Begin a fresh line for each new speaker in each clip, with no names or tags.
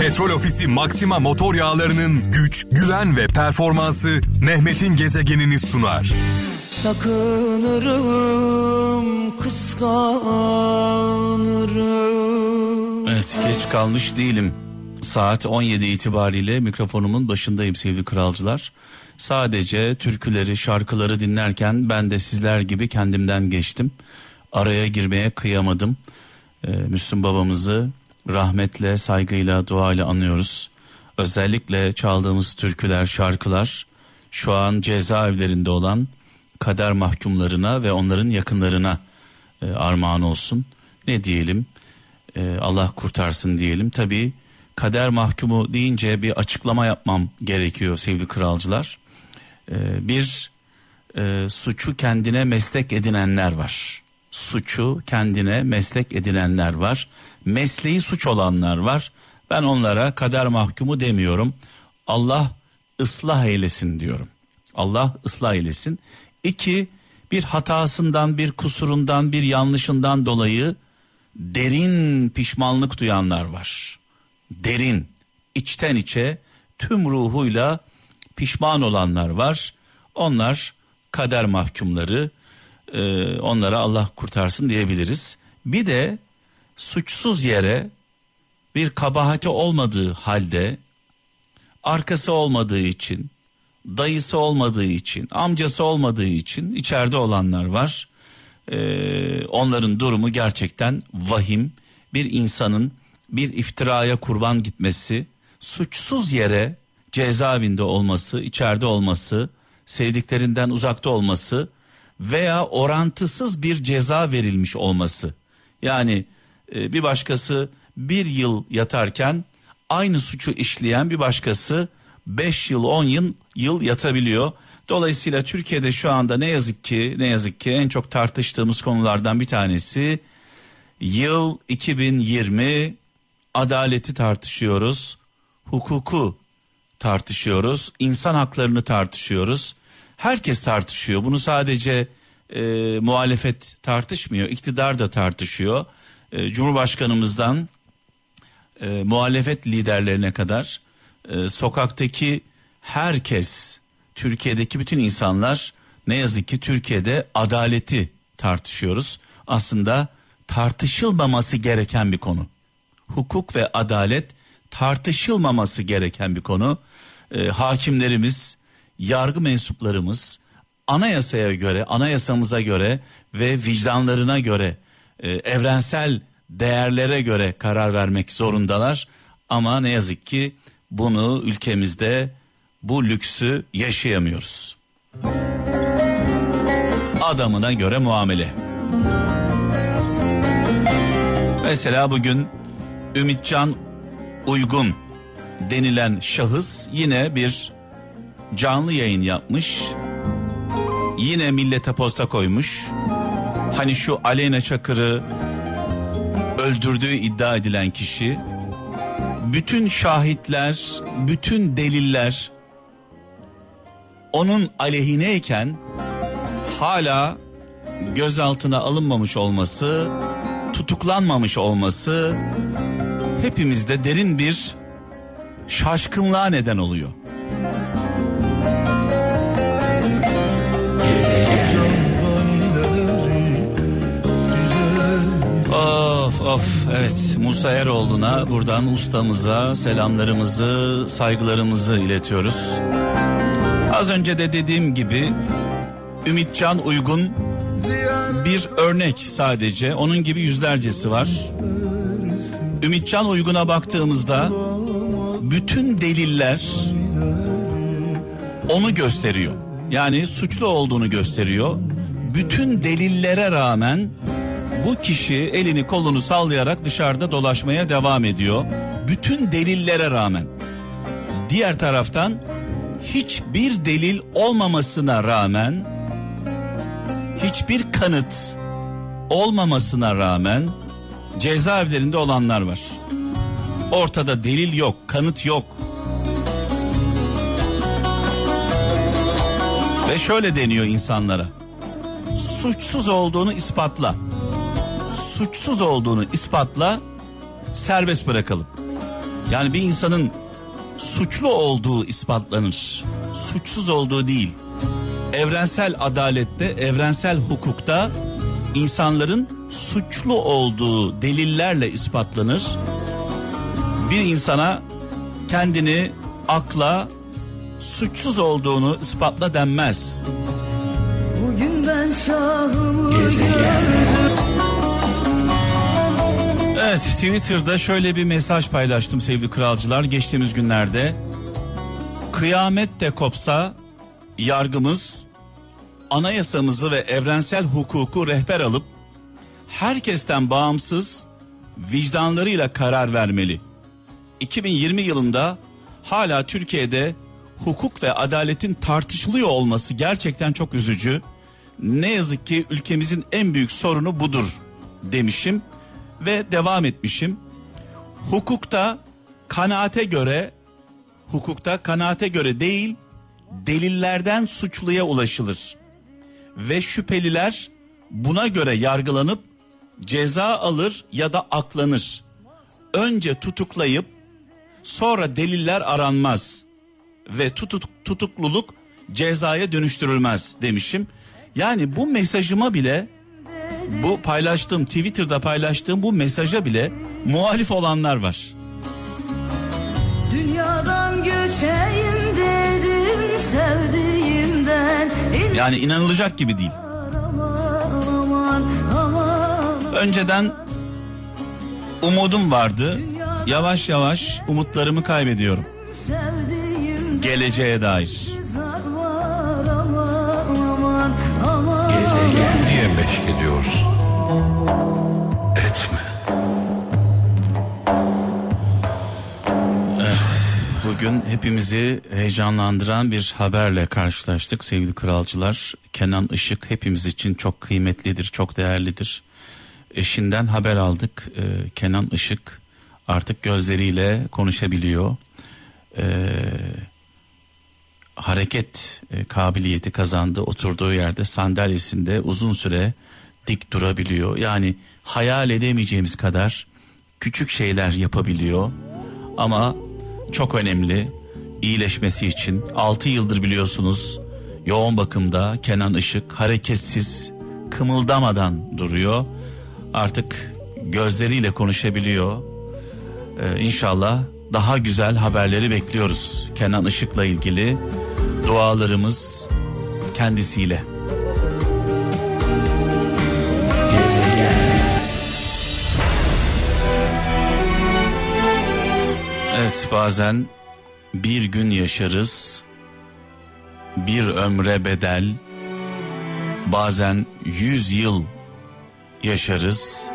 Petrol Ofisi Maxima motor yağlarının güç, güven ve performansı Mehmet'in gezegenini sunar.
Sakınırım, kıskanırım.
Evet geç kalmış değilim. Saat 17 itibariyle mikrofonumun başındayım sevgili kralcılar. Sadece türküleri, şarkıları dinlerken ben de sizler gibi kendimden geçtim. Araya girmeye kıyamadım. Ee, Müslüm babamızı rahmetle, saygıyla, duayla anıyoruz. Özellikle çaldığımız türküler, şarkılar şu an cezaevlerinde olan kader mahkumlarına ve onların yakınlarına e, armağan olsun. Ne diyelim? E, Allah kurtarsın diyelim. Tabii kader mahkumu deyince bir açıklama yapmam gerekiyor sevgili kralcılar. E, bir e, suçu kendine meslek edinenler var. Suçu kendine meslek edinenler var. Mesleği suç olanlar var. Ben onlara kader mahkumu demiyorum. Allah ıslah eylesin diyorum. Allah ıslah eylesin. İki, bir hatasından, bir kusurundan, bir yanlışından dolayı derin pişmanlık duyanlar var. Derin, içten içe, tüm ruhuyla pişman olanlar var. Onlar kader mahkumları, e, onlara Allah kurtarsın diyebiliriz. Bir de suçsuz yere bir kabahati olmadığı halde arkası olmadığı için dayısı olmadığı için amcası olmadığı için içeride olanlar var. Ee, onların durumu gerçekten vahim. Bir insanın bir iftiraya kurban gitmesi, suçsuz yere cezaevinde olması, içeride olması, sevdiklerinden uzakta olması veya orantısız bir ceza verilmiş olması. Yani e, bir başkası bir yıl yatarken aynı suçu işleyen bir başkası 5 yıl 10 yıl, yıl yatabiliyor. Dolayısıyla Türkiye'de şu anda ne yazık ki ne yazık ki en çok tartıştığımız konulardan bir tanesi yıl 2020 adaleti tartışıyoruz. Hukuku tartışıyoruz. insan haklarını tartışıyoruz. Herkes tartışıyor. Bunu sadece e, muhalefet tartışmıyor. iktidar da tartışıyor. E, Cumhurbaşkanımızdan e, muhalefet liderlerine kadar e, sokaktaki herkes Türkiye'deki bütün insanlar ne yazık ki Türkiye'de adaleti tartışıyoruz. Aslında tartışılmaması gereken bir konu. Hukuk ve adalet tartışılmaması gereken bir konu. E, hakimlerimiz, yargı mensuplarımız anayasaya göre, anayasamıza göre ve vicdanlarına göre, e, evrensel değerlere göre karar vermek zorundalar. Ama ne yazık ki bunu ülkemizde bu lüksü yaşayamıyoruz. Adamına göre muamele. Mesela bugün Ümitcan Uygun denilen şahıs yine bir canlı yayın yapmış. Yine millete posta koymuş. Hani şu Aleyna Çakır'ı öldürdüğü iddia edilen kişi bütün şahitler, bütün deliller onun aleyhineyken hala gözaltına alınmamış olması, tutuklanmamış olması hepimizde derin bir şaşkınlığa neden oluyor. Of of evet Musa Eroğlu'na buradan ustamıza selamlarımızı saygılarımızı iletiyoruz. Az önce de dediğim gibi Ümitcan Uygun bir örnek sadece onun gibi yüzlercesi var. Ümitcan Uygun'a baktığımızda bütün deliller onu gösteriyor. Yani suçlu olduğunu gösteriyor. Bütün delillere rağmen bu kişi elini kolunu sallayarak dışarıda dolaşmaya devam ediyor. Bütün delillere rağmen. Diğer taraftan hiçbir delil olmamasına rağmen hiçbir kanıt olmamasına rağmen cezaevlerinde olanlar var. Ortada delil yok, kanıt yok. Ve şöyle deniyor insanlara. Suçsuz olduğunu ispatla suçsuz olduğunu ispatla serbest bırakalım. Yani bir insanın suçlu olduğu ispatlanır. Suçsuz olduğu değil. Evrensel adalette, evrensel hukukta insanların suçlu olduğu delillerle ispatlanır. Bir insana kendini akla suçsuz olduğunu ispatla denmez. Bugün ben şahımı Evet Twitter'da şöyle bir mesaj paylaştım sevgili kralcılar geçtiğimiz günlerde. Kıyamet de kopsa yargımız anayasamızı ve evrensel hukuku rehber alıp herkesten bağımsız vicdanlarıyla karar vermeli. 2020 yılında hala Türkiye'de hukuk ve adaletin tartışılıyor olması gerçekten çok üzücü. Ne yazık ki ülkemizin en büyük sorunu budur demişim ve devam etmişim. Hukukta kanaate göre hukukta kanaate göre değil delillerden suçluya ulaşılır. Ve şüpheliler buna göre yargılanıp ceza alır ya da aklanır. Önce tutuklayıp sonra deliller aranmaz ve tutuk, tutukluluk cezaya dönüştürülmez demişim. Yani bu mesajıma bile bu paylaştığım Twitter'da paylaştığım bu mesaja bile muhalif olanlar var. Dünyadan göçeyim dedim sevdiğimden. Yani inanılacak gibi değil. Önceden umudum vardı. Yavaş yavaş umutlarımı kaybediyorum. Geleceğe dair.
Niye meşk ediyorsun? Etme.
Evet, bugün hepimizi heyecanlandıran bir haberle karşılaştık sevgili kralcılar. Kenan Işık hepimiz için çok kıymetlidir, çok değerlidir. Eşinden haber aldık. Ee, Kenan Işık artık gözleriyle konuşabiliyor. Ee, hareket e, kabiliyeti kazandı. Oturduğu yerde sandalyesinde uzun süre dik durabiliyor. Yani hayal edemeyeceğimiz kadar küçük şeyler yapabiliyor. Ama çok önemli iyileşmesi için 6 yıldır biliyorsunuz yoğun bakımda Kenan Işık hareketsiz kımıldamadan duruyor. Artık gözleriyle konuşabiliyor. Ee, inşallah daha güzel haberleri bekliyoruz Kenan Işık'la ilgili dualarımız kendisiyle. Evet bazen bir gün yaşarız, bir ömre bedel, bazen yüz yıl yaşarız,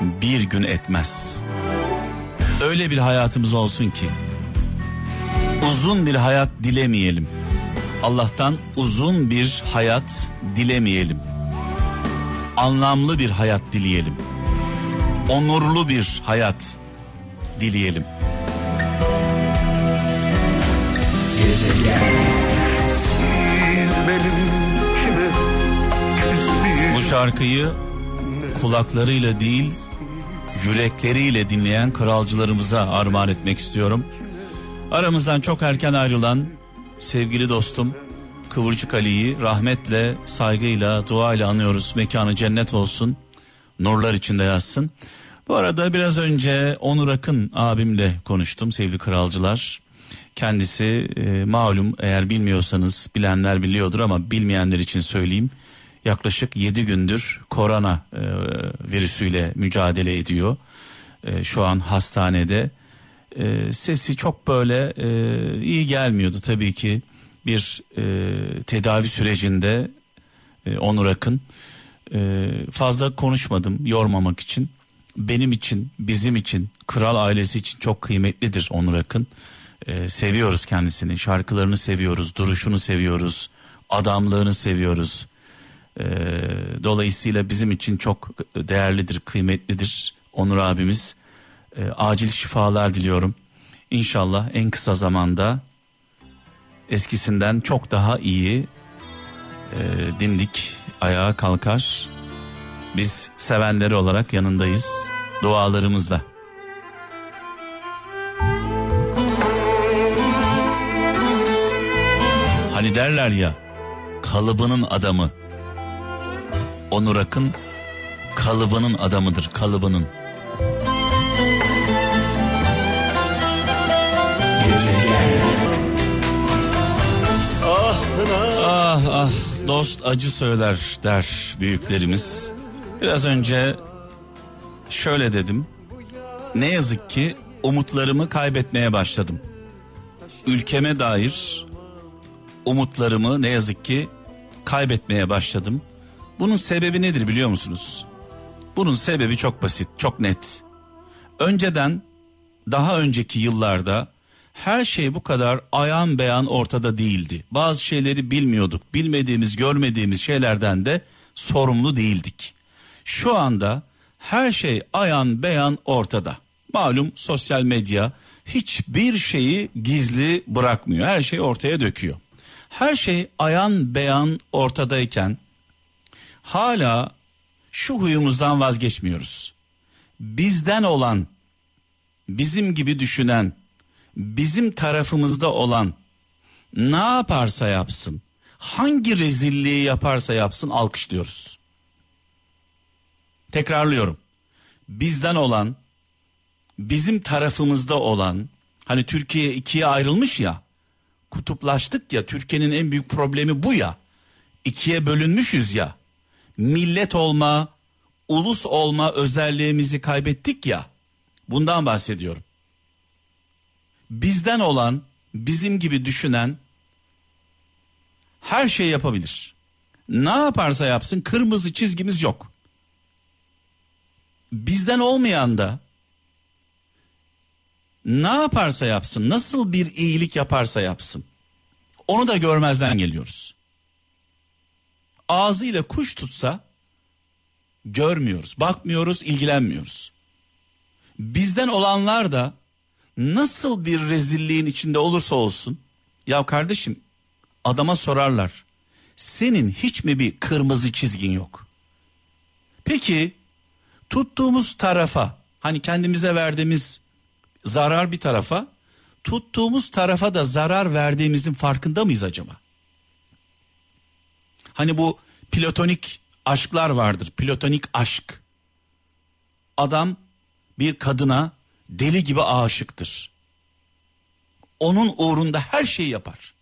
bir gün etmez. Öyle bir hayatımız olsun ki uzun bir hayat dilemeyelim. Allah'tan uzun bir hayat dilemeyelim. Anlamlı bir hayat dileyelim. Onurlu bir hayat dileyelim. Bu şarkıyı kulaklarıyla değil yürekleriyle dinleyen kralcılarımıza armağan etmek istiyorum. Aramızdan çok erken ayrılan sevgili dostum Kıvırcık Ali'yi rahmetle, saygıyla, duayla anıyoruz. Mekanı cennet olsun. Nurlar içinde yazsın. Bu arada biraz önce Onur Akın abimle konuştum sevgili kralcılar. Kendisi e, malum eğer bilmiyorsanız bilenler biliyordur ama bilmeyenler için söyleyeyim. Yaklaşık 7 gündür korona e, virüsüyle mücadele ediyor. E, şu an hastanede e, sesi çok böyle e, iyi gelmiyordu tabii ki bir e, tedavi sürecinde e, Onur Akın. E, fazla konuşmadım yormamak için. Benim için bizim için kral ailesi için çok kıymetlidir Onur Akın. E, seviyoruz kendisini şarkılarını seviyoruz duruşunu seviyoruz adamlığını seviyoruz. E, dolayısıyla bizim için çok değerlidir kıymetlidir Onur abimiz e, acil şifalar diliyorum. İnşallah en kısa zamanda eskisinden çok daha iyi e, dimdik ayağa kalkar. Biz sevenleri olarak yanındayız dualarımızla. Hani derler ya kalıbının adamı. Onur Akın kalıbının adamıdır kalıbının. Ah ah dost acı söyler der büyüklerimiz. Biraz önce şöyle dedim. Ne yazık ki umutlarımı kaybetmeye başladım. Ülkeme dair umutlarımı ne yazık ki kaybetmeye başladım. Bunun sebebi nedir biliyor musunuz? Bunun sebebi çok basit, çok net. Önceden daha önceki yıllarda her şey bu kadar ayan beyan ortada değildi. Bazı şeyleri bilmiyorduk. Bilmediğimiz, görmediğimiz şeylerden de sorumlu değildik. Şu anda her şey ayan beyan ortada. Malum sosyal medya hiçbir şeyi gizli bırakmıyor. Her şeyi ortaya döküyor. Her şey ayan beyan ortadayken hala şu huyumuzdan vazgeçmiyoruz. Bizden olan, bizim gibi düşünen, bizim tarafımızda olan ne yaparsa yapsın, hangi rezilliği yaparsa yapsın alkışlıyoruz. Tekrarlıyorum. Bizden olan, bizim tarafımızda olan, hani Türkiye ikiye ayrılmış ya, kutuplaştık ya, Türkiye'nin en büyük problemi bu ya. İkiye bölünmüşüz ya. Millet olma, ulus olma özelliğimizi kaybettik ya. Bundan bahsediyorum bizden olan, bizim gibi düşünen her şey yapabilir. Ne yaparsa yapsın kırmızı çizgimiz yok. Bizden olmayan da ne yaparsa yapsın, nasıl bir iyilik yaparsa yapsın. Onu da görmezden geliyoruz. Ağzıyla kuş tutsa görmüyoruz, bakmıyoruz, ilgilenmiyoruz. Bizden olanlar da nasıl bir rezilliğin içinde olursa olsun ya kardeşim adama sorarlar. Senin hiç mi bir kırmızı çizgin yok? Peki tuttuğumuz tarafa hani kendimize verdiğimiz zarar bir tarafa tuttuğumuz tarafa da zarar verdiğimizin farkında mıyız acaba? Hani bu platonik aşklar vardır. Platonik aşk. Adam bir kadına deli gibi aşıktır. Onun uğrunda her şeyi yapar.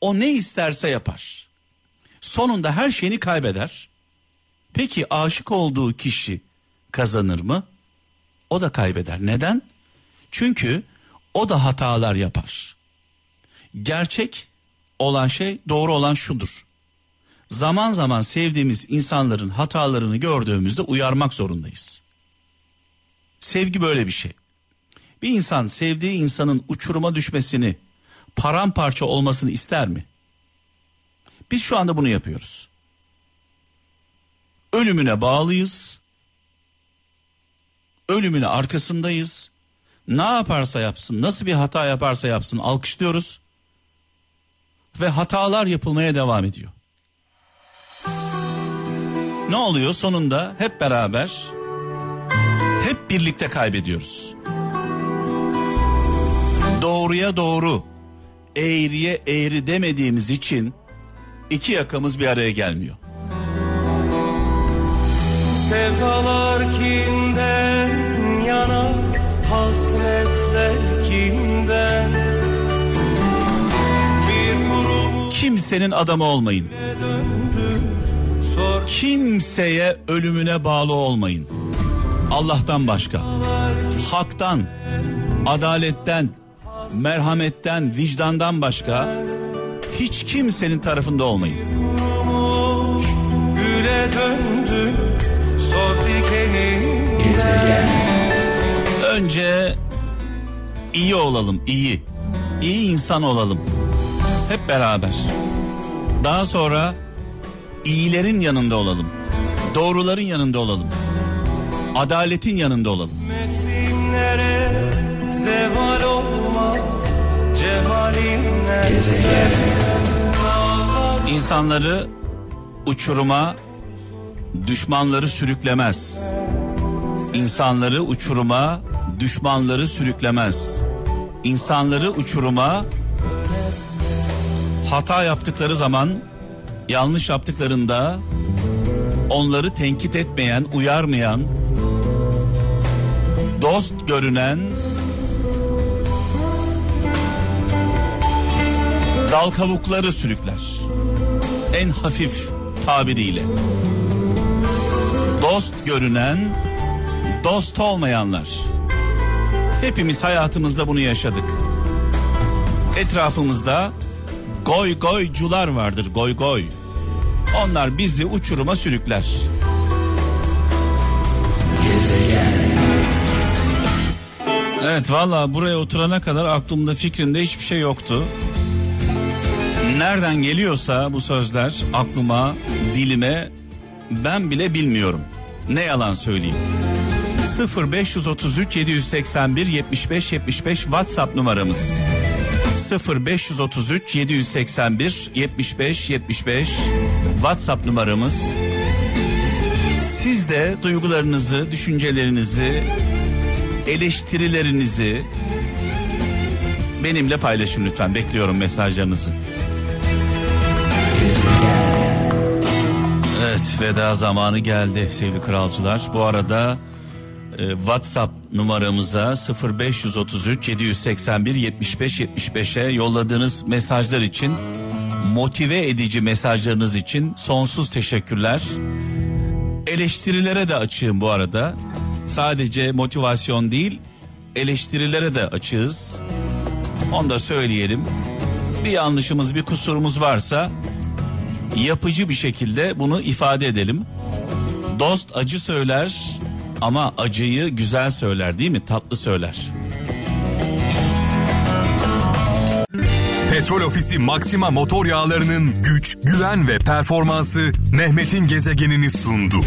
O ne isterse yapar. Sonunda her şeyini kaybeder. Peki aşık olduğu kişi kazanır mı? O da kaybeder. Neden? Çünkü o da hatalar yapar. Gerçek olan şey doğru olan şudur. Zaman zaman sevdiğimiz insanların hatalarını gördüğümüzde uyarmak zorundayız. Sevgi böyle bir şey. Bir insan sevdiği insanın uçuruma düşmesini, paramparça olmasını ister mi? Biz şu anda bunu yapıyoruz. Ölümüne bağlıyız. Ölümüne arkasındayız. Ne yaparsa yapsın, nasıl bir hata yaparsa yapsın alkışlıyoruz. Ve hatalar yapılmaya devam ediyor. Ne oluyor sonunda hep beraber hep birlikte kaybediyoruz. Doğruya doğru, eğriye eğri demediğimiz için iki yakamız bir araya gelmiyor.
Sevdalar kimden yana hasretler kimden
Kimsenin adamı olmayın. Kimseye ölümüne bağlı olmayın. Allah'tan başka. Haktan, adaletten, merhametten, vicdandan başka hiç kimsenin tarafında olmayın.
dikenin
Önce iyi olalım, iyi. İyi insan olalım. Hep beraber. Daha sonra iyilerin yanında olalım. Doğruların yanında olalım. Adaletin yanında olalım.
Mevsimlere zeval olmaz cemalinle
İnsanları uçuruma, düşmanları sürüklemez. İnsanları uçuruma, düşmanları sürüklemez. İnsanları uçuruma, hata yaptıkları zaman yanlış yaptıklarında onları tenkit etmeyen, uyarmayan, dost görünen dal kavukları sürükler. En hafif tabiriyle. Dost görünen, dost olmayanlar. Hepimiz hayatımızda bunu yaşadık. Etrafımızda goy goycular vardır goy goy. Onlar bizi uçuruma sürükler. Evet valla buraya oturana kadar aklımda fikrinde hiçbir şey yoktu. Nereden geliyorsa bu sözler aklıma, dilime ben bile bilmiyorum. Ne yalan söyleyeyim. 0533 781 75 75 WhatsApp numaramız. 0533 781 75 75 WhatsApp numaramız. Siz de duygularınızı, düşüncelerinizi, eleştirilerinizi benimle paylaşın lütfen. Bekliyorum mesajlarınızı. Evet veda zamanı geldi sevgili kralcılar. Bu arada e, WhatsApp numaramıza 0533 781 75 75'e yolladığınız mesajlar için motive edici mesajlarınız için sonsuz teşekkürler. Eleştirilere de açığım bu arada. Sadece motivasyon değil eleştirilere de açığız. Onu da söyleyelim. Bir yanlışımız bir kusurumuz varsa yapıcı bir şekilde bunu ifade edelim. Dost acı söyler ama acıyı güzel söyler değil mi? Tatlı söyler.
Petrol Ofisi Maxima motor yağlarının güç, güven ve performansı Mehmet'in gezegenini sundu.